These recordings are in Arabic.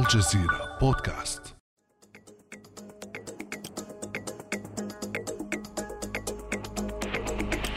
الجزيرة بودكاست.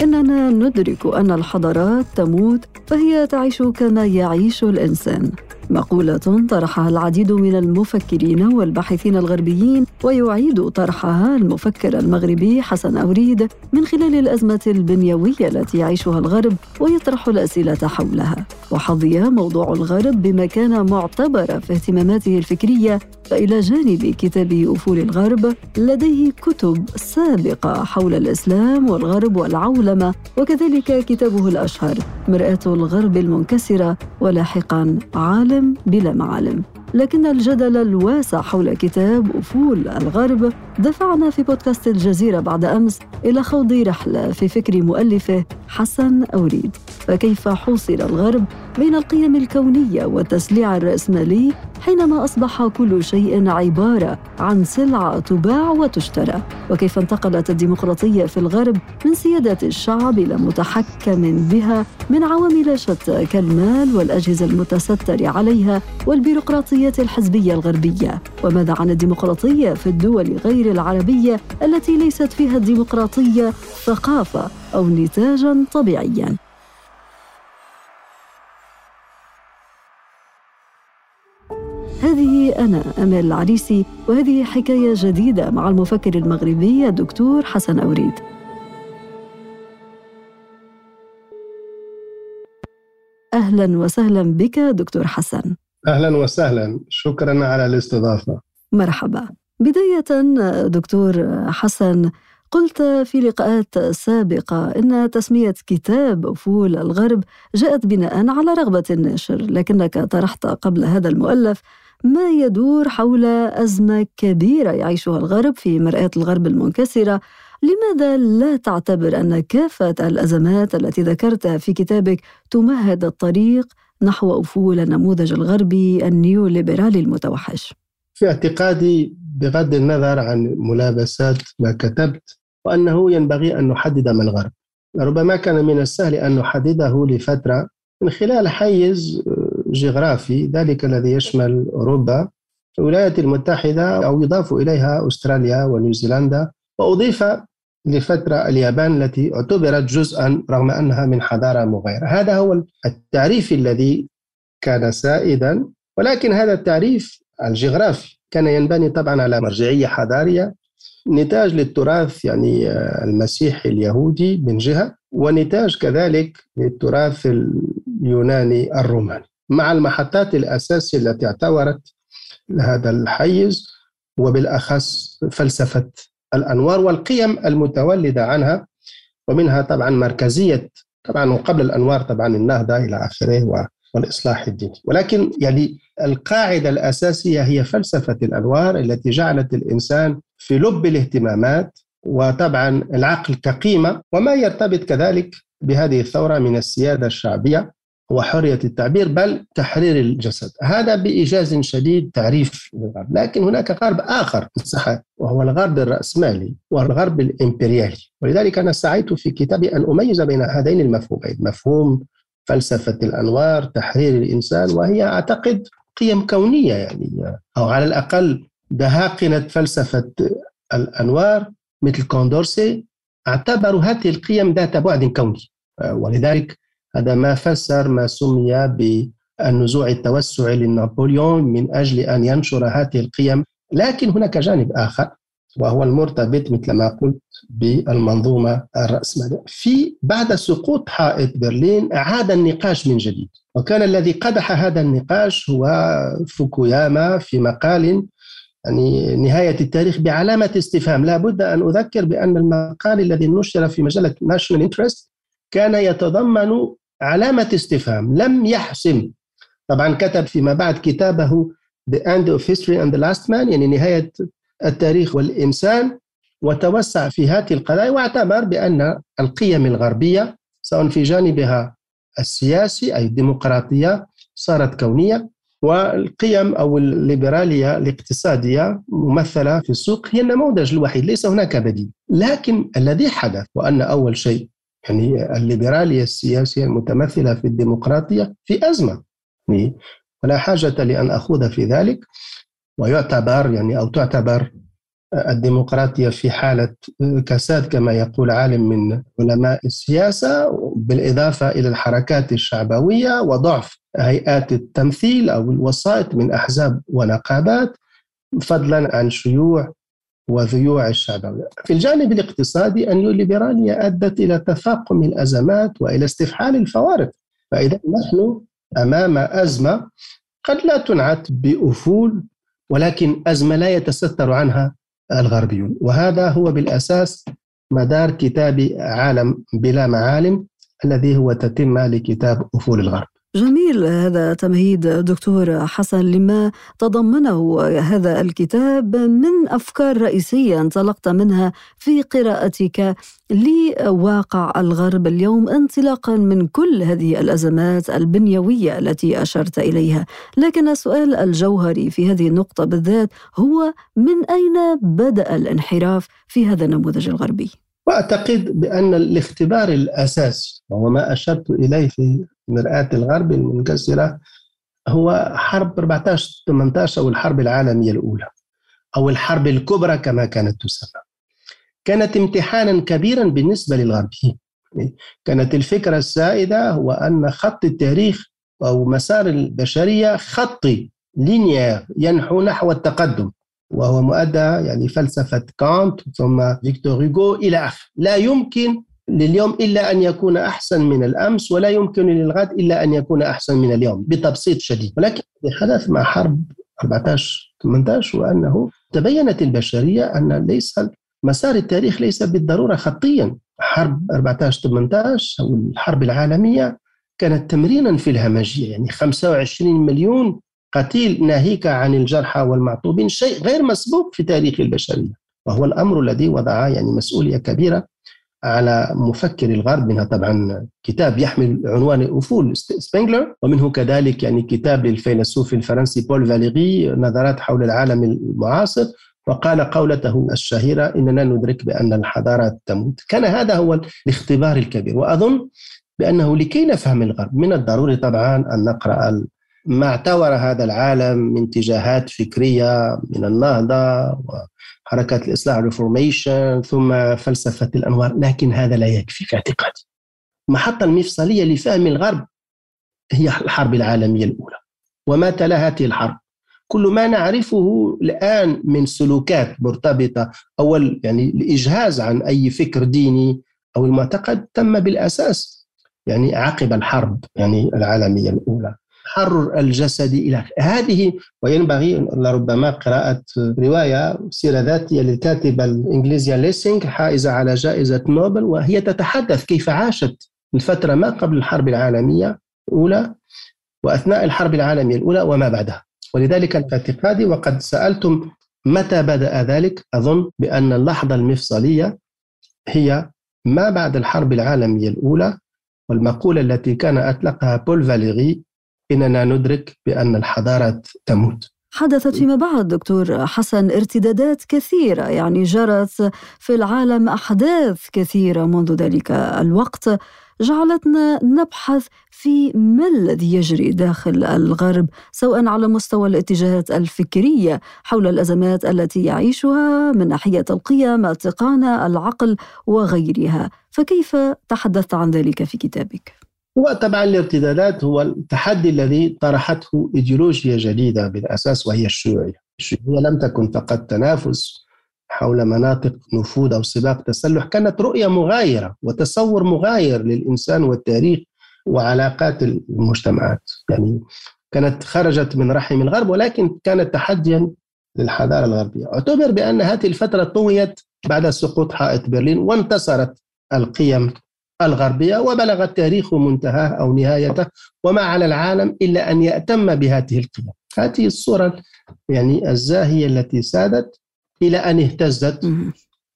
إننا ندرك أن الحضارات تموت فهي تعيش كما يعيش الإنسان. مقولة طرحها العديد من المفكرين والباحثين الغربيين ويعيد طرحها المفكر المغربي حسن أوريد من خلال الأزمة البنيوية التي يعيشها الغرب ويطرح الأسئلة حولها. وحظي موضوع الغرب بمكانة معتبرة في اهتماماته الفكرية فإلى جانب كتاب أفول الغرب لديه كتب سابقة حول الإسلام والغرب والعولمة وكذلك كتابه الأشهر مرآة الغرب المنكسرة ولاحقا عالم بلا معالم. لكن الجدل الواسع حول كتاب أفول الغرب دفعنا في بودكاست الجزيرة بعد أمس إلى خوض رحلة في فكر مؤلفه حسن أوريد. فكيف حوصل الغرب بين القيم الكونية والتسليع الرأسمالي حينما أصبح كل شيء عبارة عن سلعة تباع وتشترى؟ وكيف انتقلت الديمقراطية في الغرب من سيادة الشعب إلى متحكم بها من عوامل شتى كالمال والأجهزة المتستر عليها والبيروقراطية الحزبية الغربية؟ وماذا عن الديمقراطية في الدول غير العربية التي ليست فيها الديمقراطية ثقافة أو نتاجا طبيعيا؟ أنا أمال العريسي وهذه حكاية جديدة مع المفكر المغربي الدكتور حسن أوريد. أهلا وسهلا بك دكتور حسن. أهلا وسهلا. شكرا على الاستضافة. مرحبا. بداية دكتور حسن قلت في لقاءات سابقة إن تسمية كتاب أفول الغرب جاءت بناء على رغبة الناشر لكنك طرحت قبل هذا المؤلف ما يدور حول أزمة كبيرة يعيشها الغرب في مرآة الغرب المنكسرة لماذا لا تعتبر أن كافة الأزمات التي ذكرتها في كتابك تمهد الطريق نحو أفول النموذج الغربي النيوليبرالي المتوحش؟ في اعتقادي بغض النظر عن ملابسات ما كتبت وأنه ينبغي أن نحدد ما الغرب ربما كان من السهل أن نحدده لفترة من خلال حيز جغرافي ذلك الذي يشمل أوروبا الولايات المتحدة أو يضاف إليها أستراليا ونيوزيلندا وأضيف لفترة اليابان التي اعتبرت جزءا رغم أنها من حضارة مغايرة. هذا هو التعريف الذي كان سائدا ولكن هذا التعريف الجغرافي كان ينبني طبعا على مرجعية حضارية نتاج للتراث يعني المسيحي اليهودي من جهة ونتاج كذلك للتراث اليوناني الروماني. مع المحطات الأساسية التي اعتبرت هذا الحيز وبالأخص فلسفة الأنوار والقيم المتولدة عنها ومنها طبعا مركزية طبعا وقبل الأنوار طبعا النهضة إلى آخره والإصلاح الديني. ولكن يعني القاعدة الأساسية هي فلسفة الأنوار التي جعلت الإنسان في لب الاهتمامات وطبعا العقل كقيمة وما يرتبط كذلك بهذه الثورة من السيادة الشعبية. وحرية التعبير بل تحرير الجسد. هذا بإيجاز شديد تعريف الغرب لكن هناك غرب آخر صح وهو الغرب الرأسمالي والغرب الإمبريالي. ولذلك أنا سعيت في كتابي أن أميز بين هذين المفهومين مفهوم فلسفة الأنوار تحرير الإنسان وهي أعتقد قيم كونية يعني أو على الأقل دهاقنة فلسفة الأنوار مثل كوندورسي. اعتبروا هذه القيم ذات بعد كوني. ولذلك هذا ما فسر ما سمي بالنزوع التوسعي لنابليون من أجل أن ينشر هذه القيم. لكن هناك جانب آخر وهو المرتبط مثل ما قلت بالمنظومة الرأسمالية. في بعد سقوط حائط برلين عاد النقاش من جديد وكان الذي قدح هذا النقاش هو فوكوياما في مقال يعني نهاية التاريخ بعلامة استفهام. لا بد أن أذكر بأن المقال الذي نشر في مجلة National Interest كان يتضمن علامة استفهام لم يحسم طبعا كتب فيما بعد كتابه The End of History and the Last Man يعني نهاية التاريخ والإنسان وتوسع في هذه القضايا واعتبر بأن القيم الغربية سواء في جانبها السياسي أي الديمقراطية صارت كونية والقيم أو الليبرالية الاقتصادية ممثلة في السوق هي النموذج الوحيد ليس هناك بديل. لكن الذي حدث وأن أول شيء يعني الليبرالية السياسية المتمثلة في الديمقراطية في أزمة. يعني ولا حاجة لأن أخوض في ذلك. ويعتبر يعني أو تعتبر الديمقراطية في حالة كساد كما يقول عالم من علماء السياسة بالإضافة إلى الحركات الشعبوية وضعف هيئات التمثيل أو الوسائط من أحزاب ونقابات فضلا عن شيوع وذيوع الشعبوية في الجانب الاقتصادي الليبرالية أدت إلى تفاقم الأزمات وإلى استفحال الفوارق. فإذا نحن أمام أزمة قد لا تنعت بأفول ولكن أزمة لا يتستر عنها الغربيون. وهذا هو بالأساس مدار كتاب عالم بلا معالم الذي هو تتمة لكتاب أفول الغرب. جميل هذا تمهيد دكتور حسن لما تضمنه هذا الكتاب من أفكار رئيسية انطلقت منها في قراءتك لواقع الغرب اليوم انطلاقا من كل هذه الأزمات البنيوية التي أشرت إليها، لكن السؤال الجوهري في هذه النقطة بالذات هو من أين بدأ الانحراف في هذا النموذج الغربي؟ وأعتقد بأن الاختبار الاساسي وهو ما أشرت إليه في مرآة الغرب المنكسرة هو حرب 14 18 أو الحرب العالمية الأولى أو الحرب الكبرى كما كانت تسمى. كانت امتحانا كبيرا بالنسبة للغربيين. كانت الفكرة السائدة هو أن خط التاريخ أو مسار البشرية خطي linéaire ينحو نحو التقدم وهو مؤدى يعني فلسفة كانت ثم فيكتور هوغو إلى آخره لا يمكن لليوم إلا أن يكون أحسن من الأمس ولا يمكن للغد إلا أن يكون أحسن من اليوم بتبسيط شديد. ولكن حدث مع حرب 14 18 وأنه تبينت البشرية أن ليس مسار التاريخ ليس بالضرورة خطيا. حرب 14 18 أو الحرب العالمية كانت تمرينا في الهمجية يعني 25 مليون قتيل ناهيك عن الجرحى والمعطوبين شيء غير مسبوق في تاريخ البشرية. وهو الأمر الذي وضع يعني مسؤولية كبيرة على مفكر الغرب منها. طبعا كتاب يحمل عنوان أفول سبينجلر ومنه كذلك يعني كتاب للفيلسوف الفرنسي بول فاليري نظرات حول العالم المعاصر وقال قولته الشهيرة إننا ندرك بأن الحضارات تموت. كان هذا هو الاختبار الكبير. وأظن بأنه لكي نفهم الغرب من الضروري طبعا أن نقرأ ما اعتبر هذا العالم من اتجاهات فكرية من النهضة حركة الإصلاح ريفورميشن ثم فلسفة الأنوار لكن هذا لا يكفي في اعتقادي. المحطة المفصلية لفهم الغرب هي الحرب العالمية الأولى. وما تلا هذه الحرب. كل ما نعرفه الآن من سلوكات مرتبطة أول يعني الإجهاز عن أي فكر ديني أو المعتقد تم بالأساس يعني عقب الحرب يعني العالمية الأولى. التحرر الجسدي إلى هذه وينبغي لربما قراءة رواية سيرة ذاتية للكاتبة الإنجليزية ليسينغ حائزة على جائزة نوبل وهي تتحدث كيف عاشت الفترة ما قبل الحرب العالمية الأولى وأثناء الحرب العالمية الأولى وما بعدها. ولذلك اعتقادي وقد سألتم متى بدأ ذلك؟ أظن بأن اللحظة المفصلية هي ما بعد الحرب العالمية الأولى والمقولة التي كان أطلقها بول فاليري إننا ندرك بأن الحضارات تموت. حدثت فيما بعد دكتور حسن ارتدادات كثيرة يعني جرت في العالم أحداث كثيرة منذ ذلك الوقت جعلتنا نبحث في ما الذي يجري داخل الغرب سواء على مستوى الاتجاهات الفكرية حول الأزمات التي يعيشها من ناحية القيم التقانه العقل وغيرها. فكيف تحدثت عن ذلك في كتابك؟ هو طبعا الارتدادات هو التحدي الذي طرحته إيديولوجيا جديدة بالأساس وهي الشيوعية. الشيوعية لم تكن فقط تنافس حول مناطق نفوذ أو سباق تسلح، كانت رؤية مغايرة وتصور مغاير للإنسان والتاريخ وعلاقات المجتمعات، يعني كانت خرجت من رحم الغرب ولكن كانت تحديا للحضارة الغربية، اعتبر بأن هذه الفترة طويت بعد سقوط حائط برلين وانتصرت القيم الغربية وبلغ التاريخ منتهاه أو نهايته وما على العالم إلا أن يأتم بهذه القيم هذه الصورة يعني الزاهية التي سادت إلى أن اهتزت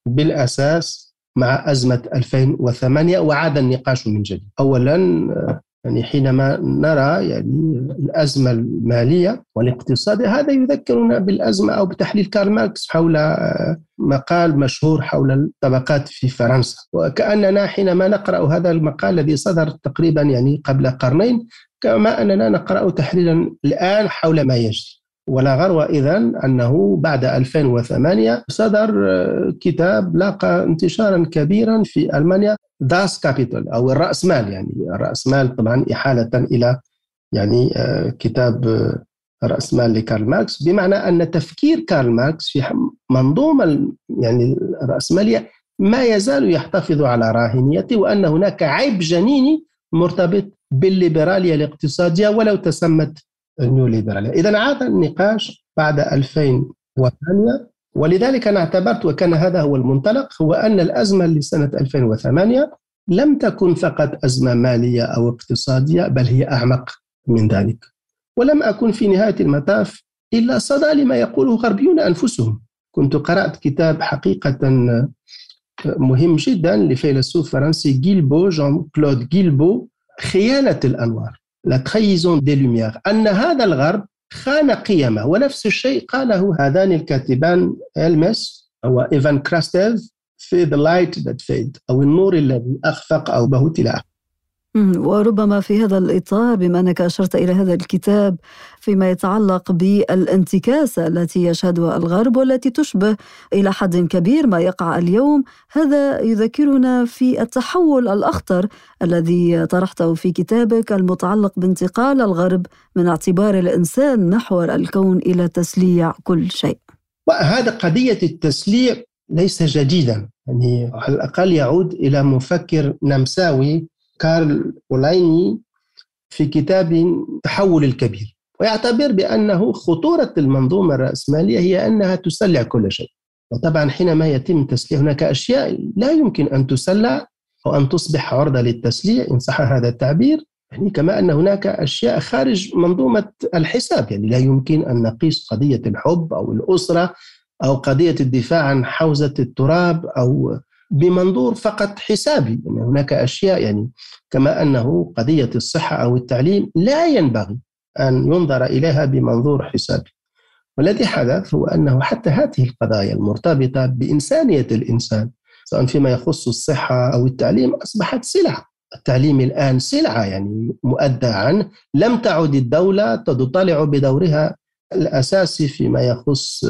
بالأساس مع أزمة 2008 وعاد النقاش من جديد. أولا يعني حينما نرى يعني الأزمة المالية والاقتصادية هذا يذكرنا بالأزمة أو بتحليل كارل ماركس حول آه، مقال مشهور حول الطبقات في فرنسا. وكأننا حينما نقرأ هذا المقال الذي صدر تقريبا يعني قبل قرنين كما أننا نقرأ تحليلا الآن حول ما يجري. ولا غرو إذا أنه بعد 2008 صدر آه، كتاب لاقى انتشارا كبيرا في ألمانيا. Das Kapital أو الرأسمال يعني. الرأسمال طبعا إحالة إلى يعني آه، كتاب آه، رأسمال لكارل ماركس. بمعنى أن تفكير كارل ماركس في منظومة يعني الرأسمالية ما يزال يحتفظ على راهنيته وأن هناك عيب جنيني مرتبط بالليبرالية الاقتصادية ولو تسمت النيو ليبرالية إذا عاد النقاش بعد 2008 ولذلك أنا اعتبرت وكان هذا هو المنطلق هو أن الأزمة لسنة 2008 لم تكن فقط أزمة مالية أو اقتصادية بل هي أعمق من ذلك. ولم أكن في نهاية المطاف إلا صدى لما يقوله الغربيون أنفسهم. كنت قرأت كتاب حقيقة مهم جدا لفيلسوف فرنسي جيلبو جون كلود جيلبو خيانة الأنوار. La trahison des Lumières أن هذا الغرب خان قيمه ونفس الشيء قاله هذان الكاتبان هولمس أو إيفان كراستيف في The Light That Failed. أو النور الذي أخفق أو بهت إلى وربما في هذا الإطار بما أنك أشرت إلى هذا الكتاب فيما يتعلق بالانتكاسة التي يشهدها الغرب والتي تشبه إلى حد كبير ما يقع اليوم هذا يذكرنا في التحول الأخطر الذي طرحته في كتابك المتعلق بانتقال الغرب من اعتبار الإنسان محور الكون إلى تسليع كل شيء. وهذا قضية التسليع ليس جديدا يعني على الأقل يعود إلى مفكر نمساوي كارل أولايني في كتاب تحول الكبير ويعتبر بأنه خطورة المنظومة الرأسمالية هي أنها تسلع كل شيء. وطبعا حينما يتم تسليع هناك أشياء لا يمكن أن تسلع أو أن تصبح عرضة للتسليع إن صح هذا التعبير يعني كما أن هناك أشياء خارج منظومة الحساب يعني لا يمكن أن نقيس قضية الحب أو الأسرة أو قضية الدفاع عن حوزة التراب أو بمنظور فقط حسابي. يعني هناك أشياء يعني كما أنه قضية الصحة أو التعليم لا ينبغي أن ينظر إليها بمنظور حسابي. والذي حدث هو أنه حتى هذه القضايا المرتبطة بإنسانية الإنسان سواء فيما يخص الصحة أو التعليم أصبحت سلعة. التعليم الآن سلعة يعني مؤدى عنه لم تعد الدولة تطلع بدورها الأساسي فيما يخص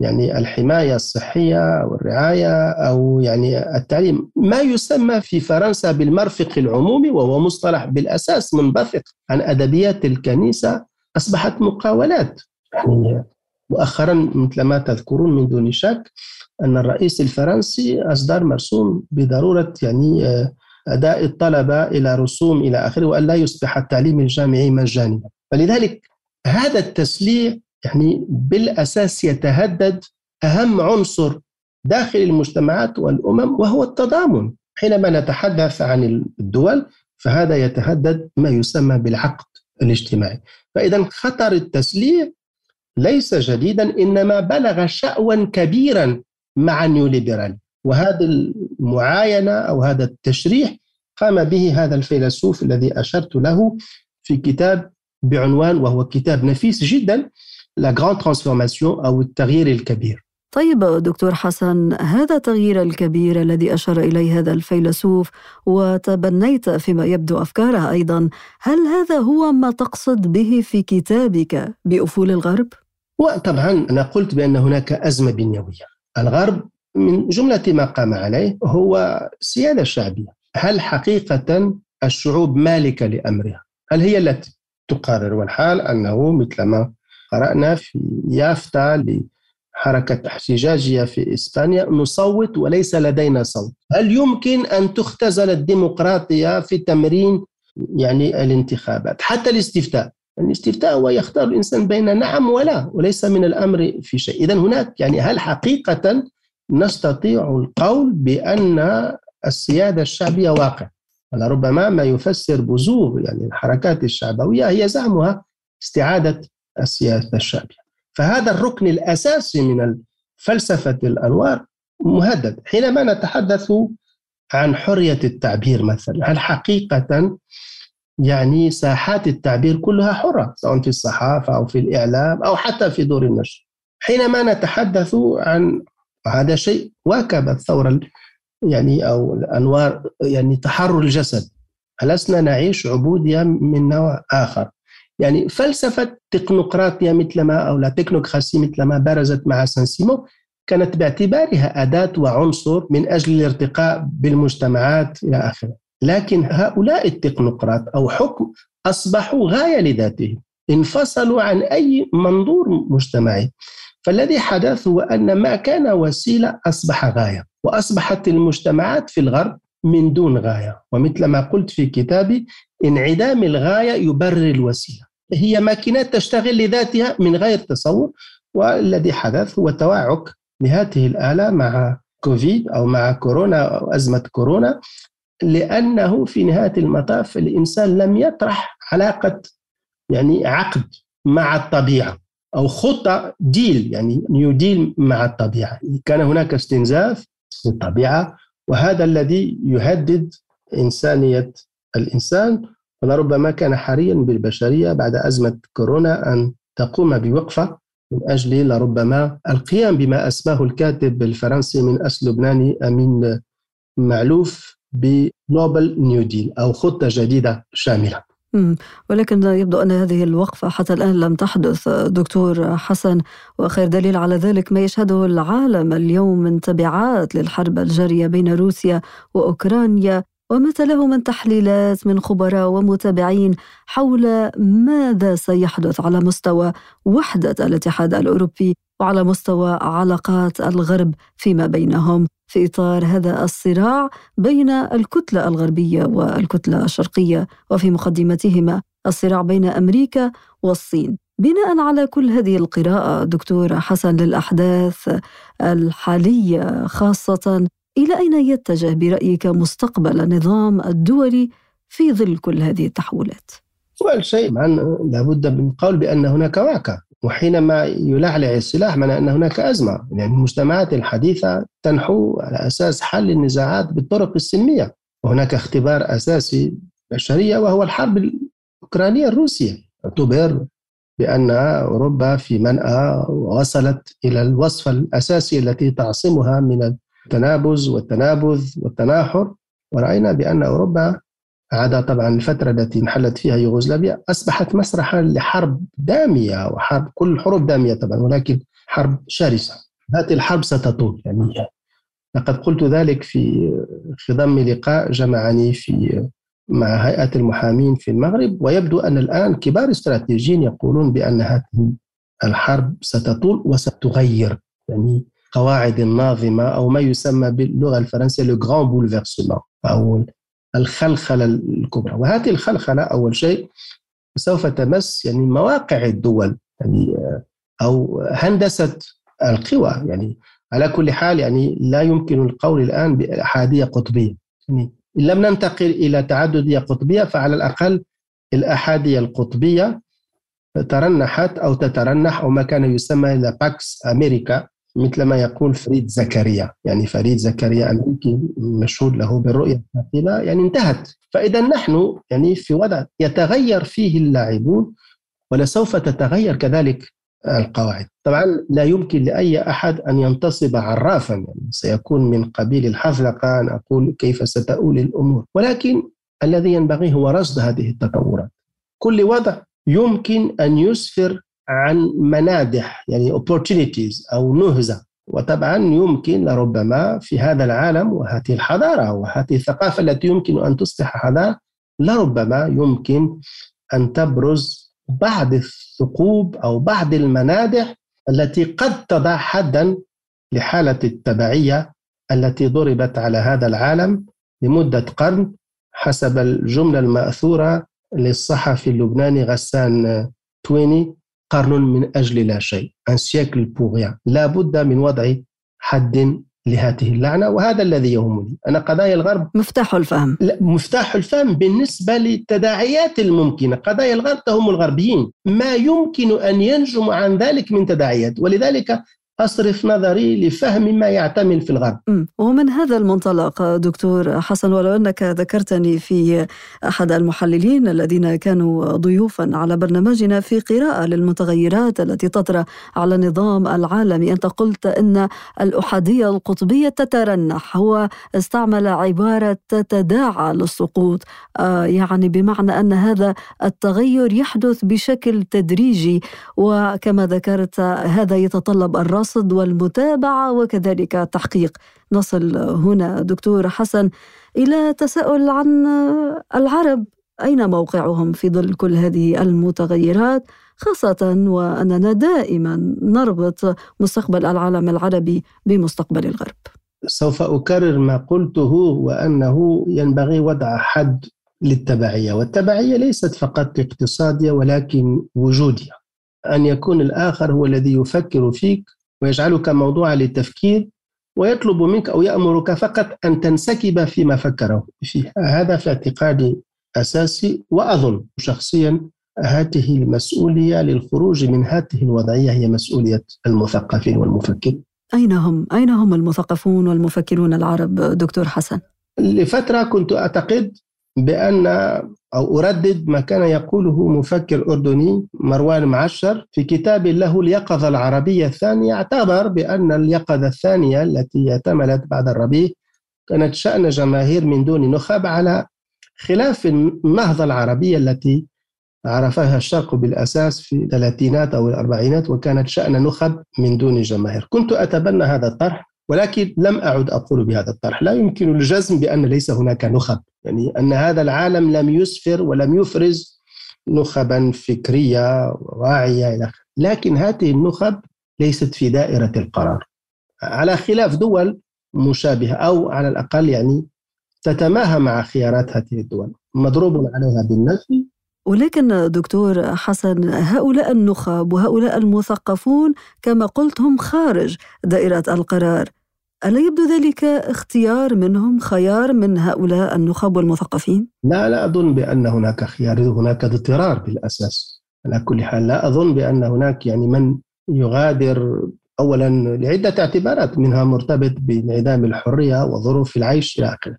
يعني الحماية الصحية أو الرعايه أو يعني التعليم. ما يسمى في فرنسا بالمرفق العمومي وهو مصطلح بالأساس منبثق عن أدبيات الكنيسة أصبحت مقاولات. يعني مؤخرا مثل ما تذكرون من دون شك أن الرئيس الفرنسي اصدر مرسوم بضرورة يعني آه، أداء الطلبة إلى رسوم إلى آخره وأن لا يصبح التعليم الجامعي مجانيا. فلذلك هذا التسليع يعني بالأساس يتهدد أهم عنصر داخل المجتمعات والأمم وهو التضامن. حينما نتحدث عن الدول فهذا يتهدد ما يسمى بالعقد الاجتماعي. فإذا خطر التسليع ليس جديدا إنما بلغ شأوا كبيرا مع النيوليبرال. وهذه المعاينة أو هذا التشريح قام به هذا الفيلسوف الذي أشرت له في كتاب بعنوان وهو كتاب نفيس جدا La Grande Transformation أو التغيير الكبير طيب دكتور حسن هذا التغيير الكبير الذي أشار إليه هذا الفيلسوف وتبنيت فيما يبدو أفكاره أيضا هل هذا هو ما تقصد به في كتابك بأفول الغرب؟ وطبعا أنا قلت بأن هناك أزمة بنيوية الغرب من جملة ما قام عليه هو سيادة شعبية هل حقيقة الشعوب مالكة لأمرها؟ هل هي التي تقرر والحال أنه مثلما قرأنا في يافتا لحركة احتجاجية في إسبانيا. نصوت وليس لدينا صوت. هل يمكن أن تختزل الديمقراطية في تمرين يعني الانتخابات؟ حتى الاستفتاء. الاستفتاء هو يختار الإنسان بين نعم ولا وليس من الأمر في شيء. إذا هناك يعني هل حقيقة نستطيع القول بأن السيادة الشعبية واقع؟ ربما ما يفسر بزوغ يعني الحركات الشعبوية هي زعمها استعادة السياسة الشعبية. فهذا الركن الأساسي من فلسفة الأنوار مهدد. حينما نتحدث عن حرية التعبير مثلا هل حقيقة يعني ساحات التعبير كلها حرة سواء في الصحافة أو في الإعلام أو حتى في دور النشر؟ حينما نتحدث عن هذا شيء واكب الثورة يعني أو الأنوار يعني تحرر الجسد. ألسنا نعيش عبودية من نوع آخر. يعني فلسفة تكنوقراطية مثل ما أو لا مثل ما برزت مع سان سيمون كانت باعتبارها أداة وعنصر من أجل الارتقاء بالمجتمعات إلى آخره. لكن هؤلاء التكنوقراط أو حكم أصبحوا غاية لذاتهم انفصلوا عن أي منظور مجتمعي. فالذي حدث هو أن ما كان وسيلة أصبح غاية وأصبحت المجتمعات في الغرب من دون غاية. ومثل ما قلت في كتابي انعدام الغاية يبرر الوسيلة. هي ماكينات تشتغل لذاتها من غير تصور والذي حدث هو توعك لهذه الآلة مع كوفيد أو مع كورونا أو أزمة كورونا لأنه في نهاية المطاف الإنسان لم يطرح علاقة يعني عقد مع الطبيعة أو خطة ديل يعني نيو ديل مع الطبيعة. كان هناك استنزاف للطبيعة وهذا الذي يهدد إنسانية الإنسان ولربما كان حريا بالبشرية بعد أزمة كورونا أن تقوم بوقفة من أجل لربما القيام بما أسماه الكاتب الفرنسي من أصل لبناني أمين معلوف بنوبل نيو ديل أو خطة جديدة شاملة. ولكن يبدو أن هذه الوقفة حتى الآن لم تحدث دكتور حسن. وخير دليل على ذلك ما يشهده العالم اليوم من تبعات للحرب الجارية بين روسيا وأوكرانيا. ومتى له من تحليلات من خبراء ومتابعين حول ماذا سيحدث على مستوى وحدة الاتحاد الأوروبي وعلى مستوى علاقات الغرب فيما بينهم. في إطار هذا الصراع بين الكتلة الغربية والكتلة الشرقية وفي مقدمتهما الصراع بين أمريكا والصين. بناء على كل هذه القراءة دكتور حسن للأحداث الحالية خاصة إلى أين يتجه برأيك مستقبل النظام الدولي في ظل كل هذه التحولات؟ أول شيء لابد من القول بأن هناك واقع وحينما يلعلع السلاح معنى أن هناك أزمة. يعني المجتمعات الحديثة تنحو على أساس حل النزاعات بالطرق السلمية. وهناك اختبار أساسي بشرية وهو الحرب الأوكرانية الروسية. اعتبر بأن أوروبا في منأى وصلت إلى الوصفة الأساسية التي تعصمها من التنابز والتنابذ والتناحر ورأينا بأن أوروبا عدا طبعا الفترة التي انحلت فيها يوغوسلافيا أصبحت مسرحا لحرب دامية وحرب كل الحروب دامية طبعا ولكن حرب شرسة. هذه الحرب ستطول يعني. لقد قلت ذلك في خضم لقاء جمعني في مع هيئة المحامين في المغرب ويبدو أن الآن كبار استراتيجيين يقولون بأن هذه الحرب ستطول وستغير يعني. قواعد الناظمة أو ما يسمى باللغة الفرنسية لو غران بولفيرسمون أو الخلخلة الكبرى. وهذه الخلخلة أول شيء سوف تمس يعني مواقع الدول يعني أو هندسة القوى. يعني على كل حال يعني لا يمكن القول الآن بأحادية قطبية. يعني إن لم ننتقل إلى تعددية قطبية فعلى الأقل الأحادية القطبية ترنحت أو تترنح أو ما كان يسمى إلى Pax Americana مثل ما يقول فريد زكريا. يعني فريد زكريا أمريكي مشهور له بالرؤية الثاقبة يعني انتهت. فإذا نحن يعني في وضع يتغير فيه اللاعبون ولسوف تتغير كذلك القواعد. طبعا لا يمكن لأي أحد أن ينتصب عرافا يعني سيكون من قبيل الحذلقة أن أقول كيف ستؤول الأمور. ولكن الذي ينبغي هو رصد هذه التطورات. كل وضع يمكن أن يسفر عن منادح يعني opportunities أو نهزة. وطبعا يمكن لربما في هذا العالم وهذه الحضارة وهذه الثقافة التي يمكن أن تصبح حضارة لربما يمكن أن تبرز بعض الثقوب أو بعض المنادح التي قد تضع حدا لحالة التبعية التي ضربت على هذا العالم لمدة قرن حسب الجملة المأثورة للصحفي اللبناني غسان تويني. قرن من أجل لا شيء ان سيكل بوغيا لا بد من وضع حد لهذه اللعنة وهذا الذي يهمني. أنا قضايا الغرب مفتاح الفهم. لا مفتاح الفهم بالنسبة للتداعيات الممكنة. قضايا الغرب تهم الغربيين. ما يمكن أن ينجم عن ذلك من تداعيات. ولذلك أصرف نظري لفهم ما يعتمل في الغرب. ومن هذا المنطلق دكتور حسن ولو أنك ذكرتني في أحد المحللين الذين كانوا ضيوفا على برنامجنا في قراءة للمتغيرات التي تطرأ على النظام العالمي أنت قلت أن الأحادية القطبية تترنح. هو استعمل عبارة تتداعى للسقوط. آه، يعني بمعنى أن هذا التغير يحدث بشكل تدريجي وكما ذكرت هذا يتطلب الرصد والمتابعة وكذلك التحقيق. نصل هنا دكتور حسن إلى تساؤل عن العرب. أين موقعهم في ظل كل هذه المتغيرات؟ خاصة وأننا دائما نربط مستقبل العالم العربي بمستقبل الغرب. سوف أكرر ما قلته وأنه ينبغي وضع حد للتبعية والتبعية ليست فقط اقتصادية ولكن وجودية. أن يكون الآخر هو الذي يفكر فيك ويجعلك موضوعا للتفكير ويطلب منك أو يأمرك فقط أن تنسكب فيما فكره فيه هذا في اعتقادي أساسي وأظن شخصيا هذه المسؤولية للخروج من هذه الوضعية هي مسؤولية المثقفين والمفكرين أين هم؟ أين هم المثقفون والمفكرون العرب دكتور حسن؟ لفترة كنت أعتقد بأن أو أردد ما كان يقوله مفكر أردني مروان معشر في كتاب له اليقظة العربية الثانية اعتبر بأن اليقظة الثانية التي اعتملت بعد الربيع كانت شأن جماهير من دون نخب على خلاف النهضة العربية التي عرفها الشرق بالأساس في الثلاثينات أو الأربعينات وكانت شأن نخب من دون جماهير. كنت أتبنى هذا الطرح ولكن لم أعد أقول بهذا الطرح. لا يمكن الجزم بأن ليس هناك نخب. يعني أن هذا العالم لم يسفر ولم يفرز نخبا فكرية واعية إلى لكن هذه النخب ليست في دائرة القرار. على خلاف دول مشابهة أو على الأقل يعني تتماهى مع خيارات هذه الدول. مضروب عليها بالنفي ولكن دكتور حسن هؤلاء النخب وهؤلاء المثقفون كما قلت هم خارج دائرة القرار. ألا يبدو ذلك اختيار منهم خيار من هؤلاء النخب والمثقفين؟ لا لا أظن بأن هناك خيار هناك اضطرار بالأساس على كل حال لا أظن بأن هناك يعني من يغادر اولا لعدة اعتبارات منها مرتبط بانعدام الحرية وظروف العيش إلى آخره.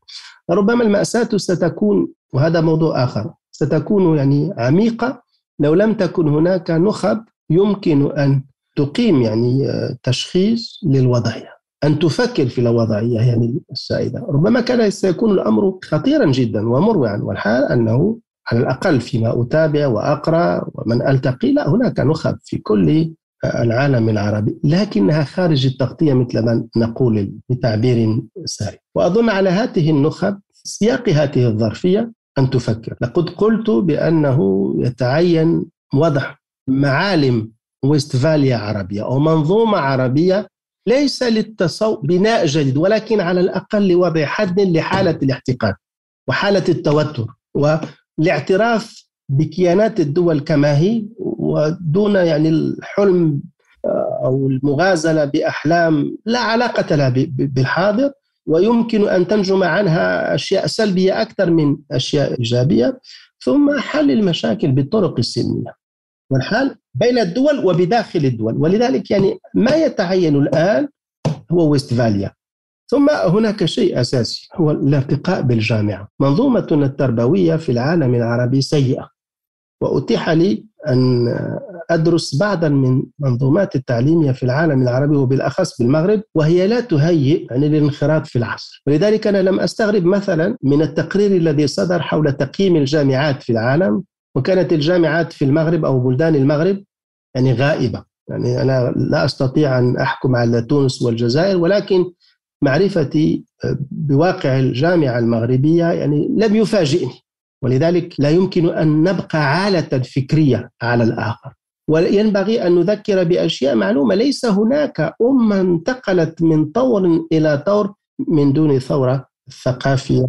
ربما المأساة ستكون وهذا موضوع آخر ستكون يعني عميقة لو لم تكن هناك نخب يمكن أن تقيم يعني تشخيص للوضعية. أن تفكر في الوضعية يعني السائدة. ربما كان سيكون الأمر خطيرا جدا ومروعا والحال أنه على الأقل فيما أتابع وأقرأ ومن ألتقي لا هناك نخب في كل العالم العربي لكنها خارج التغطية مثل ما نقول بتعبير ساري. وأظن على هذه النخب سياق هذه الظرفية أن تفكر. لقد قلت بأنه يتعين وضع معالم ويستفاليا عربية أو منظومة عربية ليس للتصو بناء جديد ولكن على الأقل لوضع حد لحالة الاحتقان وحالة التوتر والاعتراف بكيانات الدول كما هي ودون يعني الحلم آه، أو المغازلة بأحلام لا علاقة لها بالحاضر. ويمكن أن تنجم عنها أشياء سلبية أكثر من أشياء إيجابية. ثم حل المشاكل بالطرق السلمية والحال بين الدول وبداخل الدول. ولذلك يعني ما يتعين الآن هو ويستفاليا ثم هناك شيء أساسي هو الارتقاء بالجامعة. منظومتنا التربوية في العالم العربي سيئة. وأتيح لي أن أدرس بعضا من منظومات التعليمية في العالم العربي وبالأخص بالمغرب وهي لا تهيئ يعني للانخراط في العصر. ولذلك أنا لم أستغرب مثلا من التقرير الذي صدر حول تقييم الجامعات في العالم وكانت الجامعات في المغرب أو بلدان المغرب يعني غائبة. يعني أنا لا أستطيع أن أحكم على تونس والجزائر ولكن معرفتي بواقع الجامعة المغربية يعني لم يفاجئني. ولذلك لا يمكن أن نبقى عالة فكرية على الآخر. وينبغي أن نذكر بأشياء معلومة. ليس هناك أمة انتقلت من طور إلى طور من دون ثورة ثقافية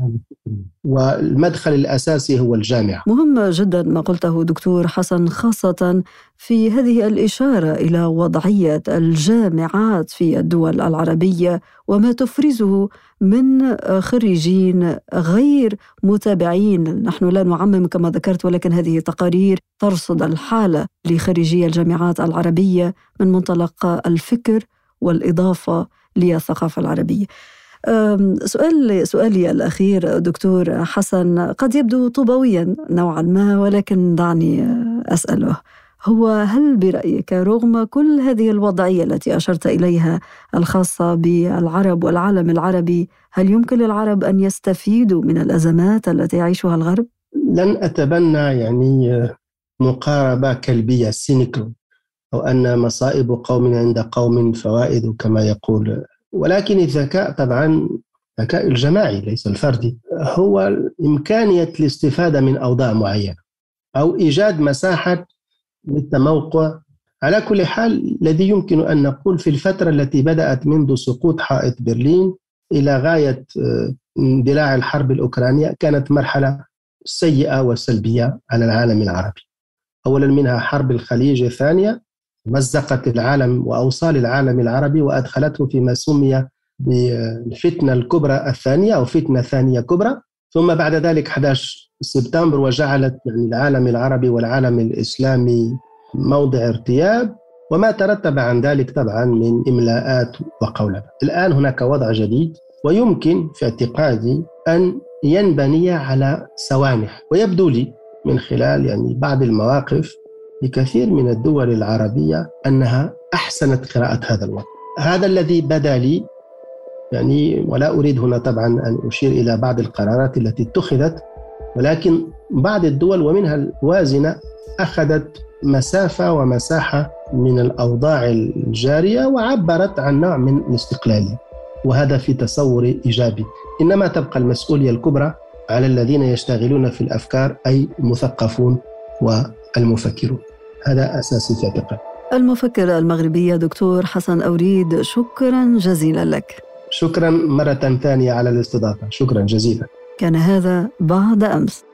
والمدخل الأساسي هو الجامعة. مهم جدا ما قلته دكتور حسن خاصة في هذه الإشارة إلى وضعية الجامعات في الدول العربية وما تفرزه من خريجين غير متابعين. نحن لا نعمم كما ذكرت ولكن هذه تقارير ترصد الحالة لخريجي الجامعات العربية من منطلق الفكر والإضافة للثقافة العربية. سؤال سؤالي الأخير دكتور حسن قد يبدو طوبويا نوعا ما ولكن دعني أسأله هو هل برأيك رغم كل هذه الوضعية التي أشرت إليها الخاصة بالعرب والعالم العربي هل يمكن للعرب أن يستفيدوا من الأزمات التي يعيشها الغرب؟ لن أتبنى يعني مقاربة كلبية سينيكو أو أن مصائب قوم عند قوم فوائد كما يقول ولكن الذكاء طبعا الذكاء الجماعي ليس الفردي. هو إمكانية الاستفادة من أوضاع معينة أو إيجاد مساحة للتموقع. على كل حال الذي يمكن أن نقول في الفترة التي بدأت منذ سقوط حائط برلين إلى غاية آه، اندلاع الحرب الأوكرانية كانت مرحلة سيئة وسلبية على العالم العربي. أولا منها حرب الخليج الثانية مزقت العالم وأوصال العالم العربي وأدخلته فيما سمي بالفتنة الكبرى الثانية أو فتنة ثانية كبرى. ثم بعد ذلك 11 سبتمبر وجعلت يعني العالم العربي والعالم الإسلامي موضع ارتياب وما ترتب عن ذلك طبعا من إملاءات وقولبة الآن هناك وضع جديد ويمكن في اعتقادي أن ينبني على سوانح ويبدو لي من خلال يعني بعض المواقف لكثير من الدول العربية أنها أحسنت قراءة هذا الوضع هذا الذي بدا لي يعني ولا أريد هنا طبعا أن أشير إلى بعض القرارات التي اتخذت ولكن بعض الدول ومنها الوازنة أخذت مسافة ومساحة من الأوضاع الجارية وعبرت عن نوع من الاستقلالية وهذا في تصور إيجابي. إنما تبقى المسؤولية الكبرى على الذين يشتغلون في الأفكار أي المثقفون والمفكرون. هذا أساسي في اعتقاد المفكر المغربي دكتور حسن أوريد شكرا جزيلا لك. شكرا مرة ثانية على الاستضافة. شكرا جزيلا. كان هذا بعد أمس.